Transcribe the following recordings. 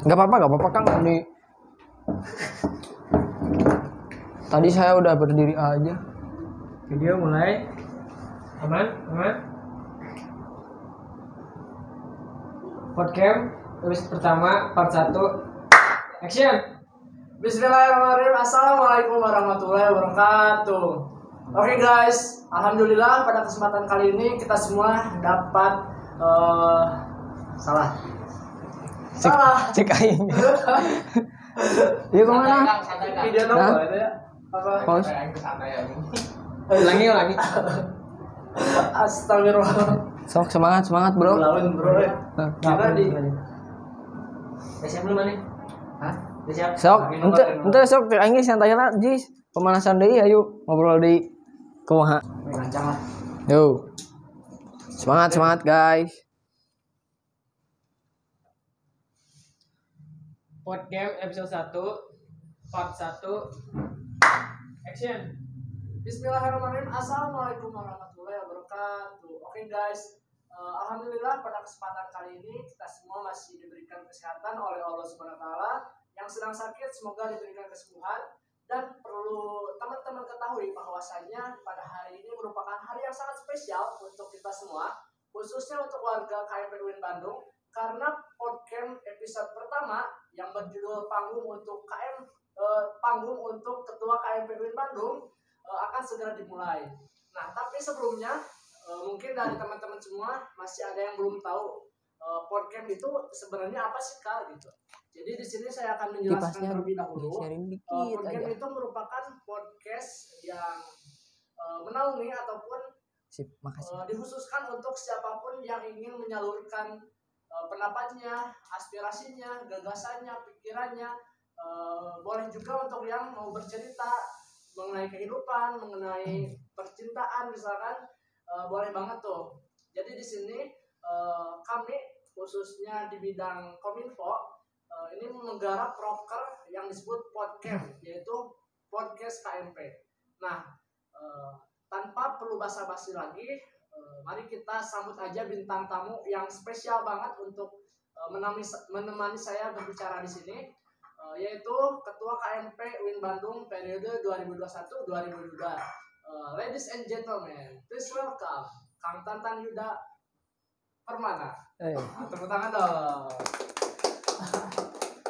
Gak apa-apa, gak apa-apa Kang. Ini Tadi saya udah berdiri aja. Video mulai. Aman? Aman? Podcast episode pertama part 1 Action Bismillahirrahmanirrahim Assalamualaikum warahmatullahi wabarakatuh Oke guys Alhamdulillah pada kesempatan kali ini kita semua dapat eh, Salah Cek, cek aing. Iya ke mana? Video nomor itu ya Apa? Pause. Ulangi ulangi Astagfirullah Sok semangat semangat bro. Lawan bro ya Nah, Kita di siap belum nih? Hah? Siap? Sok, ente ente sok cek aing santai lah, Jis. Pemanasan deui ayo ngobrol di kumaha. Rancang lah Yo. Semangat semangat guys. Podcast episode 1 part 1 Action. Bismillahirrahmanirrahim. Assalamualaikum warahmatullahi wabarakatuh. Oke guys. Eh, Alhamdulillah pada kesempatan kali ini Kita semua masih diberikan kesehatan oleh Allah Subhanahu Wa Taala. Yang sedang sakit semoga diberikan kesembuhan. Dan perlu teman-teman ketahui bahwasanya pada hari ini merupakan hari yang sangat spesial untuk kita semua Khususnya untuk warga KMP UIN Bandung. Karena podcast episode pertama yang berjudul Panggung untuk KM eh, Panggung untuk Ketua KMP UIN Bandung eh, akan segera dimulai. Nah, tapi sebelumnya eh, mungkin dari teman-teman semua masih ada yang belum tahu eh, podcast itu sebenarnya apa sih kak gitu. Jadi di sini saya akan menjelaskan Kipasnya terlebih dahulu. Eh, podcast aja. itu merupakan podcast yang eh, menaungi ataupun Sip, makasih. eh, dikhususkan untuk siapa pun yang ingin menyalurkan pendapatnya, aspirasinya, gagasannya, pikirannya. Eh, boleh juga untuk yang mau bercerita mengenai kehidupan, mengenai percintaan misalkan, eh, boleh banget tuh. Jadi di sini eh, kami khususnya di bidang kominfo eh, ini menggarap proker yang disebut podcast, yaitu podcast KMP. Nah, eh, tanpa perlu basa-basi lagi, mari kita sambut aja bintang tamu yang spesial banget untuk eh, menemani, menemani saya berbicara di sini, eh, yaitu Ketua KMP UIN Bandung periode 2021-2022. Eh, ladies and gentlemen, please welcome Kang Tantan Yuda Permana. Eh, Tepuk tangan dong.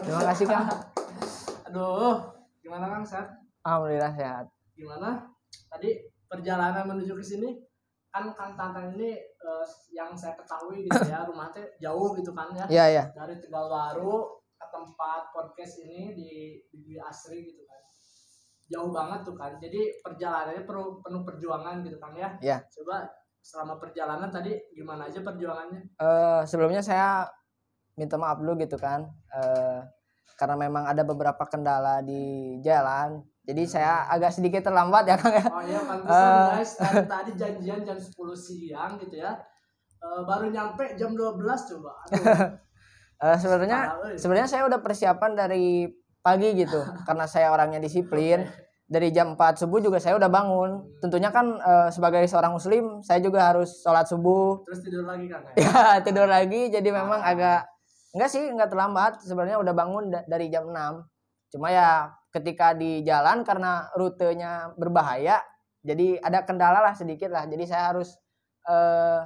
terima kasih Kang. Aduh, gimana Kang Sat? Alhamdulillah sehat. Gimana? Tadi perjalanan menuju ke sini kan Kang Tantan ini eh, yang saya ketahui gitu ya rumahnya jauh gitu kan ya Iya, iya. dari Tegalwaru ke tempat podcast ini di di Asri gitu kan jauh banget tuh kan jadi perjalanannya perlu penuh perjuangan gitu kan ya Iya. coba selama perjalanan tadi gimana aja perjuangannya Eh, sebelumnya saya minta maaf dulu gitu kan. Eh, karena memang ada beberapa kendala di jalan. Jadi saya agak sedikit terlambat ya Kang ya. oh iya pantesan Eh. guys. Tadi, tadi janjian jam 10 siang gitu ya. Eh, baru nyampe jam 12 coba. Aduh, Eh, sebenarnya sebenarnya saya udah persiapan dari pagi gitu karena saya orangnya disiplin. Dari jam 4 subuh juga saya udah bangun. Tentunya kan sebagai seorang muslim saya juga harus sholat subuh. Terus tidur lagi kan ya? ya tidur lagi jadi memang agak enggak sih enggak terlambat. Sebenarnya udah bangun da- dari jam 6 cuma ya ketika di jalan karena rutenya berbahaya jadi ada kendala lah sedikit lah jadi saya harus eh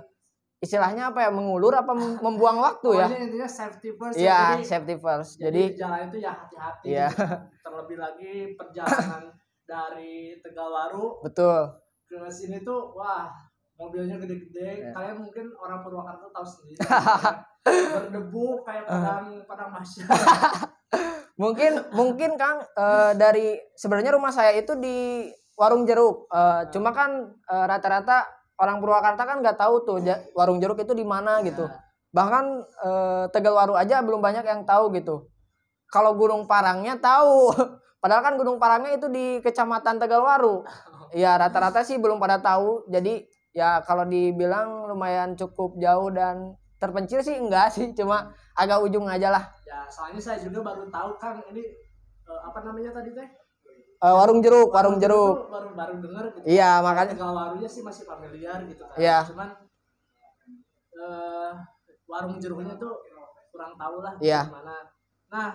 istilahnya apa ya mengulur apa mem- membuang waktu ya Pokoknya intinya safety first Iya, ya. Jadi, safety first. jadi, Jadi, di jalan itu ya hati-hati. Iya. gitu. Terlebih lagi perjalanan dari Tegalwaru betul. ke sini tuh wah mobilnya gede-gede. Iya. Kalian mungkin orang Purwakarta tahu sendiri. ya. Berdebu kayak padang padang masyarakat. Mungkin mungkin Kang eh, dari sebenarnya rumah saya itu di Warung Jeruk. Eh, cuma kan eh, rata-rata orang Purwakarta kan nggak tahu tuh Warung Jeruk itu di mana gitu. Bahkan eh, Tegalwaru aja belum banyak yang tahu gitu. Kalau Gunung Parangnya tahu. Padahal kan Gunung Parangnya itu di Kecamatan Tegalwaru. Ya rata-rata sih belum pada tahu. Jadi ya kalau dibilang lumayan cukup jauh dan terpencil sih enggak sih, cuma agak ujung aja lah. Ya, soalnya saya juga baru tahu Kang ini eh, apa namanya tadi teh? Eh, warung jeruk, warung jeruk. tuh Baru baru dengar gitu. Iya, makanya Tegalwarunya sih masih familiar gitu kan. Iya. Cuman eh warung jeruknya tuh kurang tahu lah Iya. gimana. Nah,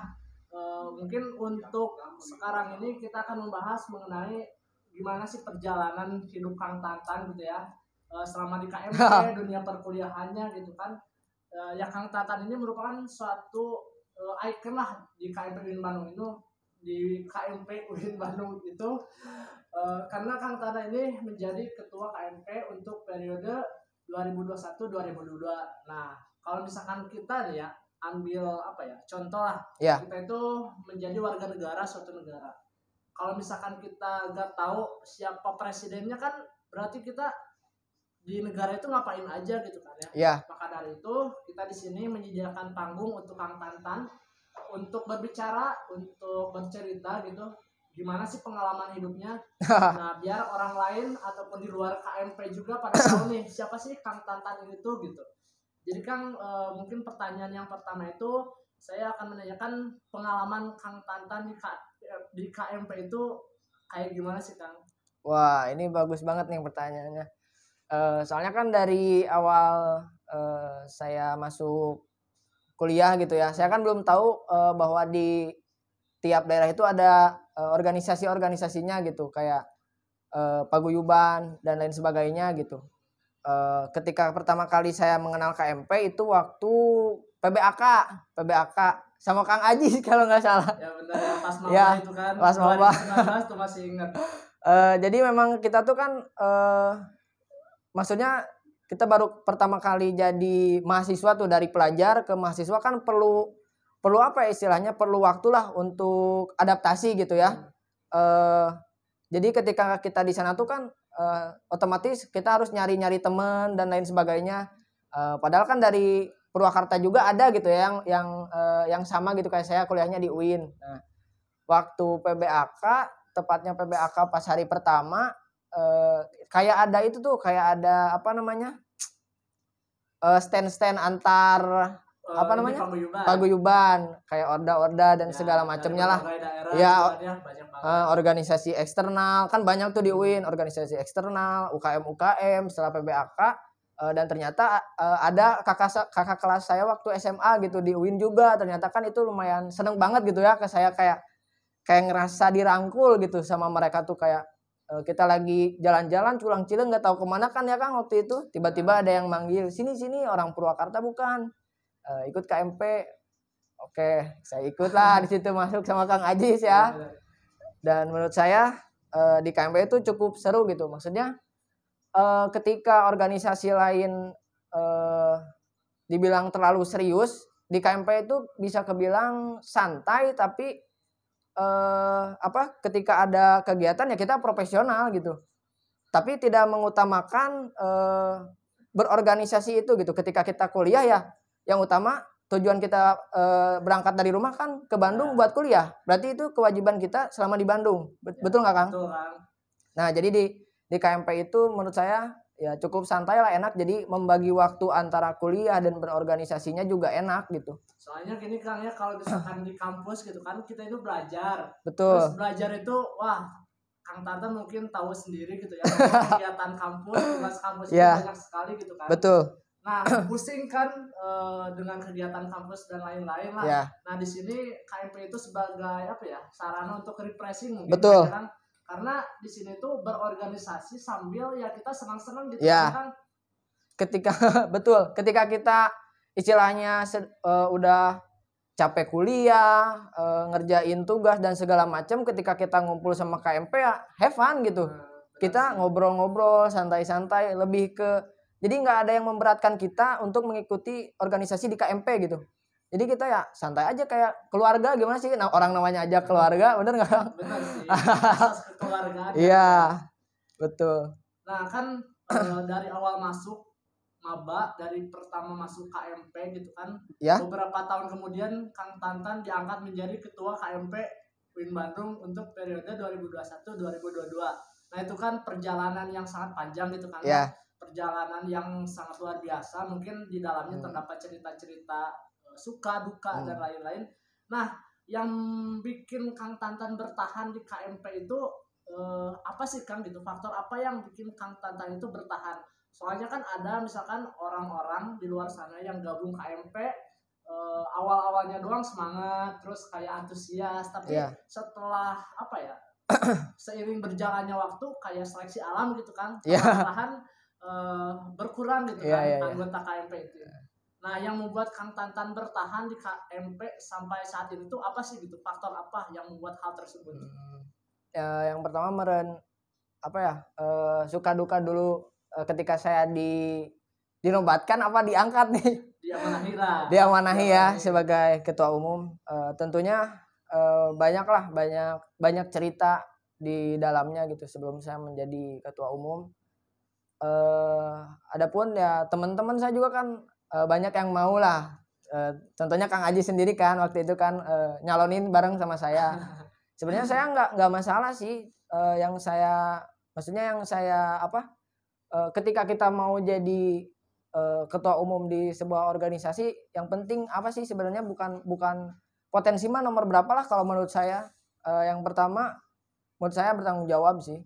eh, mungkin untuk sekarang ini kita akan membahas mengenai gimana sih perjalanan hidup Kang Tantan gitu ya Eh, selama di KMP dunia perkuliahannya gitu kan. Eh, ya Kang Tantan ini merupakan suatu eh, icon lah di KMP UIN Bandung itu di KMP UIN Bandung itu eh, karena Kang Tantan ini menjadi ketua KMP untuk periode 2021-2022. Nah, kalau misalkan kita nih ya ambil apa ya contoh lah Ya. kita itu menjadi warga negara suatu negara kalau misalkan kita nggak tahu siapa presidennya kan berarti kita di negara itu ngapain aja gitu kan ya. Ya, maka dari itu kita di sini menyediakan panggung untuk Kang Tantan untuk berbicara untuk bercerita gitu. Gimana sih pengalaman hidupnya? Nah biar orang lain ataupun di luar KMP juga pada tahu nih siapa sih Kang Tantan itu gitu. Jadi Kang eh, mungkin pertanyaan yang pertama itu saya akan menanyakan pengalaman Kang Tantan di, K- di KMP itu kayak gimana sih Kang? Wah, ini bagus banget nih pertanyaannya. Eh, soalnya kan dari awal eh, saya masuk kuliah gitu ya, saya kan belum tahu eh, bahwa di tiap daerah itu ada eh, organisasi-organisasinya gitu, kayak eh, paguyuban dan lain sebagainya gitu. Eh, ketika pertama kali saya mengenal KMP itu waktu PBAK, PBAK sama Kang Aji kalau nggak salah. Ya benar ya pas maba Ya, itu kan. pas maba. 2019 tuh masih ingat. Eh, jadi memang kita tuh kan eh maksudnya kita baru pertama kali jadi mahasiswa tuh dari pelajar ke mahasiswa kan perlu perlu apa ya istilahnya perlu waktulah untuk adaptasi gitu ya. Eh jadi ketika kita di sana tuh kan eh, otomatis kita harus nyari-nyari teman dan lain sebagainya. Eh, padahal kan dari Purwakarta juga ada gitu ya yang yang eh, yang sama gitu kayak saya kuliahnya di UIN. Nah, waktu PBAK tepatnya PBAK pas hari pertama eh, kayak ada itu tuh kayak ada apa namanya eh, stand-stand antar Eh, Apa namanya? Paguyuban. paguyuban kayak orda-orda dan Ya, segala macamnya lah daerah Ya. Eh, organisasi eksternal kan banyak tuh di UIN organisasi eksternal UKM UKM setelah PBAK eh, dan ternyata eh, ada kakak kakak kelas saya waktu SMA gitu di UIN juga ternyata kan itu lumayan seneng banget gitu ya ke saya kayak kayak ngerasa dirangkul gitu sama mereka tuh kayak kita lagi jalan-jalan culang cileng nggak tahu ke mana kan ya kang waktu itu. Tiba-tiba ada yang manggil sini sini orang Purwakarta bukan? Eh, ikut KMP oke saya ikut lah di situ masuk sama Kang Ajis ya. Dan menurut saya eh, di KMP itu cukup seru gitu. Maksudnya eh, ketika organisasi lain eh, dibilang terlalu serius di KMP itu bisa kebilang santai tapi eh, apa ketika ada kegiatan ya kita profesional gitu tapi tidak mengutamakan eh, berorganisasi itu gitu ketika kita kuliah ya yang utama tujuan kita eh, berangkat dari rumah kan ke Bandung Ya. buat kuliah berarti itu kewajiban kita selama di Bandung Bet- Ya, betul nggak Kang? Betul Kang. Nah, jadi di di KMP itu menurut saya ya cukup santai lah enak jadi membagi waktu antara kuliah dan berorganisasinya juga enak gitu. Soalnya gini Kang ya kalau misalkan di kampus gitu kan kita itu belajar. Betul. Terus belajar itu wah Kang Tata mungkin tahu sendiri gitu ya kegiatan kampus, tugas kampus itu Ya. banyak sekali gitu kan. Betul. Nah, pusing kan eh, dengan kegiatan kampus dan lain-lain lah. Ya, Nah, di sini KMP itu sebagai apa ya? Sarana untuk refreshing mungkin Betul. ya kan? Karena di sini tuh berorganisasi sambil ya kita senang-senang gitu Ya. kan. ketika betul, ketika kita istilahnya eh, udah capek kuliah, eh, ngerjain tugas dan segala macam ketika kita ngumpul sama KMP ya have fun gitu. Benar kita ngobrol-ngobrol santai-santai lebih ke jadi nggak ada yang memberatkan kita untuk mengikuti organisasi di KMP gitu jadi kita ya santai aja kayak keluarga gimana sih nah, orang namanya aja keluarga bener nggak benar sih. Asas kekeluargaan. iya betul Nah, kan eh, dari awal masuk maba dari pertama masuk KMP gitu kan. Ya. Beberapa tahun kemudian Kang Tantan diangkat menjadi ketua KMP Win Bandung untuk periode 2021-2022. Nah, itu kan perjalanan yang sangat panjang gitu kan. ya Perjalanan yang sangat luar biasa. Mungkin di dalamnya Hmm. terdapat cerita-cerita suka, duka Hmm. dan lain-lain. Nah, yang bikin Kang Tantan bertahan di KMP itu eh, apa sih Kang gitu faktor apa yang bikin Kang Tantan itu bertahan soalnya kan ada misalkan orang-orang di luar sana yang gabung KMP eh, awal awal-awalnya doang semangat terus kayak antusias tapi Iya. setelah apa ya seiring berjalannya waktu kayak seleksi alam gitu kan Iya. perlahan eh, berkurang gitu Iya, kan iya, iya. anggota KMP itu nah yang membuat Kang Tantan bertahan di KMP sampai saat ini tuh apa sih gitu? Faktor apa yang membuat hal tersebut? Hmm, ya, yang pertama meren apa ya eh, suka duka dulu eh, ketika saya di dinobatkan apa diangkat nih? Dia menahira dia manahi ya sebagai ketua umum. Eh, tentunya eh, banyak lah banyak banyak cerita di dalamnya gitu sebelum saya menjadi ketua umum. Eh adapun ya teman-teman saya juga kan eh, banyak yang mau lah. Eh, contohnya Kang Aji sendiri kan waktu itu kan eh, nyalonin bareng sama saya. Sebenarnya saya nggak nggak masalah sih. Eh, yang saya maksudnya yang saya apa eh, ketika kita mau jadi eh, ketua umum di sebuah organisasi yang penting apa sih sebenarnya? Bukan bukan potensi mah nomor berapa lah kalau menurut saya. Eh, yang pertama menurut saya bertanggung jawab sih.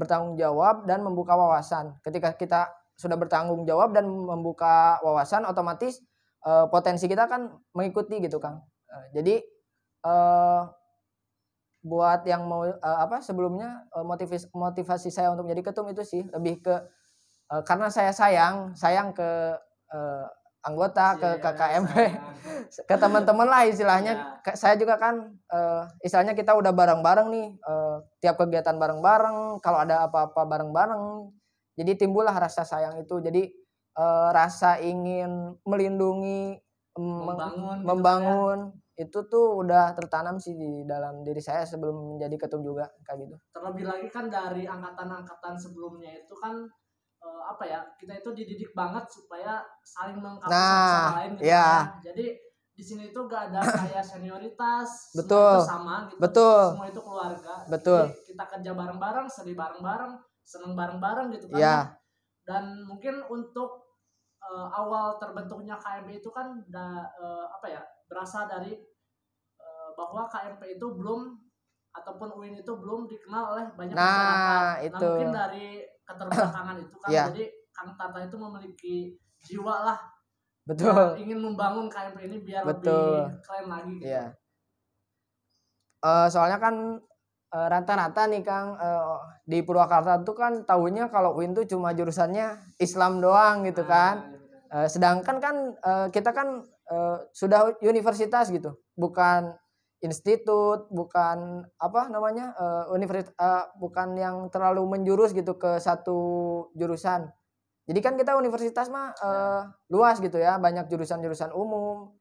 Bertanggung jawab dan membuka wawasan. Ketika kita sudah bertanggung jawab dan membuka wawasan otomatis eh, potensi kita kan mengikuti gitu kang. Eh, jadi eh buat yang mau eh, apa sebelumnya eh, motivasi motivasi saya untuk menjadi ketum itu sih lebih ke eh, karena saya sayang sayang ke eh, anggota ke Iya, KKMP ke teman-teman lah istilahnya. Ka- saya juga kan eh, istilahnya kita udah bareng-bareng nih eh, tiap kegiatan bareng-bareng kalau ada apa-apa bareng-bareng jadi timbullah rasa sayang itu jadi eh, rasa ingin melindungi em, meng- membangun gitu membangun itu tuh udah tertanam sih di dalam diri saya sebelum menjadi ketum juga kayak gitu terlebih lagi kan dari angkatan-angkatan sebelumnya itu kan eh, apa ya kita itu dididik banget supaya saling melengkapi Nah, sama lain gitu ya. jadi di sini tuh gak ada kayak senioritas semua Betul. itu sama gitu Betul. semua itu keluarga Betul. Jadi kita kerja bareng-bareng sedih bareng-bareng seneng bareng-bareng gitu kan Iya. dan mungkin untuk eh, awal terbentuknya KMP itu kan da, eh, apa ya berasal dari eh, bahwa KMP itu belum ataupun UIN itu belum dikenal oleh banyak Nah, masyarakat. itu. Nah, mungkin dari keterbelakangan itu kan Iya. jadi Kang Tata itu memiliki jiwa lah betul yang ingin membangun KMP ini biar Betul. lebih keren lagi gitu. Iya. Eh, soalnya kan rata-rata nih Kang eh, di Purwakarta tuh kan tahunya kalau UIN tuh cuma jurusannya Islam doang gitu kan. Nah, Eh, sedangkan kan eh, kita kan eh, sudah universitas gitu, bukan institut, bukan apa namanya eh, universitas, bukan yang terlalu menjurus gitu ke satu jurusan. Jadi kan kita universitas mah eh, luas gitu ya, banyak jurusan-jurusan umum.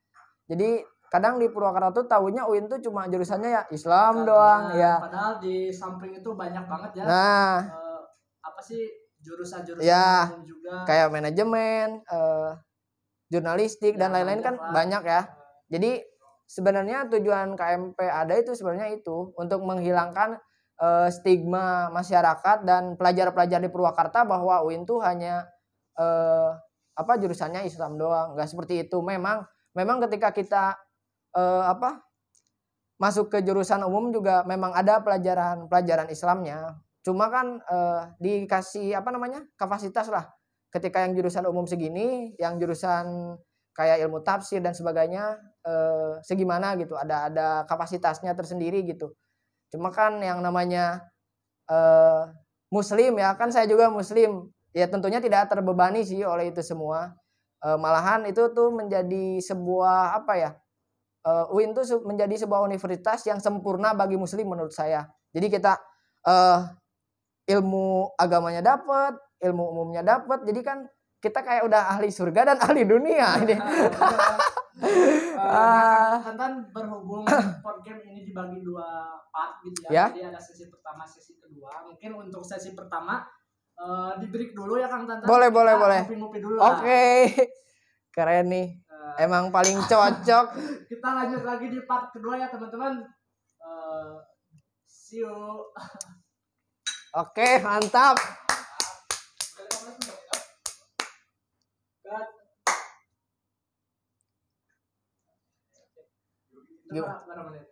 Jadi kadang di Purwakarta tuh tahunya UIN tuh cuma jurusannya ya Islam doang Nah, ya. Padahal di samping itu banyak banget ya. Nah, eh, apa sih jurusan-jurusan Ya, juga. kayak manajemen, eh, jurnalistik dan Ya, lain-lain kan lah. banyak ya. Jadi sebenarnya tujuan KMP ada itu sebenarnya itu untuk menghilangkan eh, stigma masyarakat dan pelajar-pelajar di Purwakarta bahwa UIN tuh hanya eh, apa jurusannya Islam doang. Enggak seperti itu. Memang memang ketika kita eh, apa masuk ke jurusan umum juga memang ada pelajaran-pelajaran Islamnya. Cuma kan eh, dikasih apa namanya? kapasitas lah. Ketika yang jurusan umum segini, yang jurusan kayak ilmu tafsir dan sebagainya eh, segimana gitu. Ada ada kapasitasnya tersendiri gitu. Cuma kan yang namanya eh, muslim ya, kan saya juga muslim. Ya tentunya tidak terbebani sih oleh itu semua. Eh, malahan itu tuh menjadi sebuah apa ya? Eh, UIN se- menjadi sebuah universitas yang sempurna bagi muslim menurut saya. Jadi kita eh ilmu agamanya dapat, ilmu umumnya dapat. Jadi kan kita kayak udah ahli surga dan ahli dunia ini. Ah. kan kan berhubung podcast ini dibagi dua part gitu Ya. ya. Jadi ada sesi pertama, sesi kedua. Mungkin untuk sesi pertama eh di break dulu ya Kang Tantan. Boleh, Kita boleh, boleh. Ngopi-ngopi dulu Oke. lah. Keren nih. Eh, Emang paling cocok. kita lanjut lagi di part kedua ya teman-teman. Eh, see you. Oke, mantap. Cut. Gimana?